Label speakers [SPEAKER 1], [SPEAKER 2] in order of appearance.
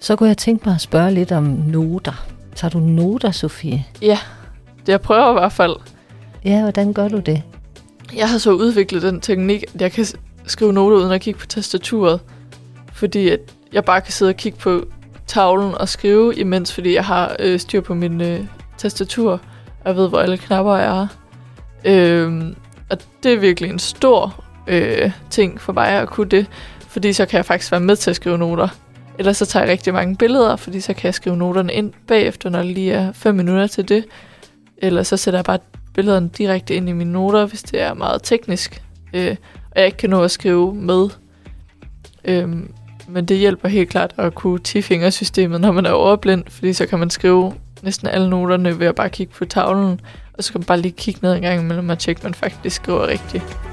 [SPEAKER 1] Så kunne jeg tænke mig at spørge lidt om noter. Tager du noter, Sofie?
[SPEAKER 2] Ja, det jeg prøver i hvert fald.
[SPEAKER 1] Ja, hvordan gør du det?
[SPEAKER 2] Jeg har så udviklet den teknik, at jeg kan skrive noter uden at kigge på tastaturet. Fordi at jeg bare kan sidde og kigge på tavlen og skrive imens, fordi jeg har øh, styr på min øh, tastatur, og jeg ved, hvor alle knapper er. Øhm, og det er virkelig en stor øh, ting for mig at kunne det, fordi så kan jeg faktisk være med til at skrive noter. Ellers så tager jeg rigtig mange billeder, fordi så kan jeg skrive noterne ind bagefter, når det lige er 5 minutter til det. Eller så sætter jeg bare billederne direkte ind i mine noter, hvis det er meget teknisk, øh, og jeg ikke kan nå at skrive med. Øh, men det hjælper helt klart at kunne tifingersystemet, når man er overblind, fordi så kan man skrive næsten alle noterne ved at bare kigge på tavlen, og så kan man bare lige kigge ned en gang imellem og tjekke, at man faktisk skriver rigtigt.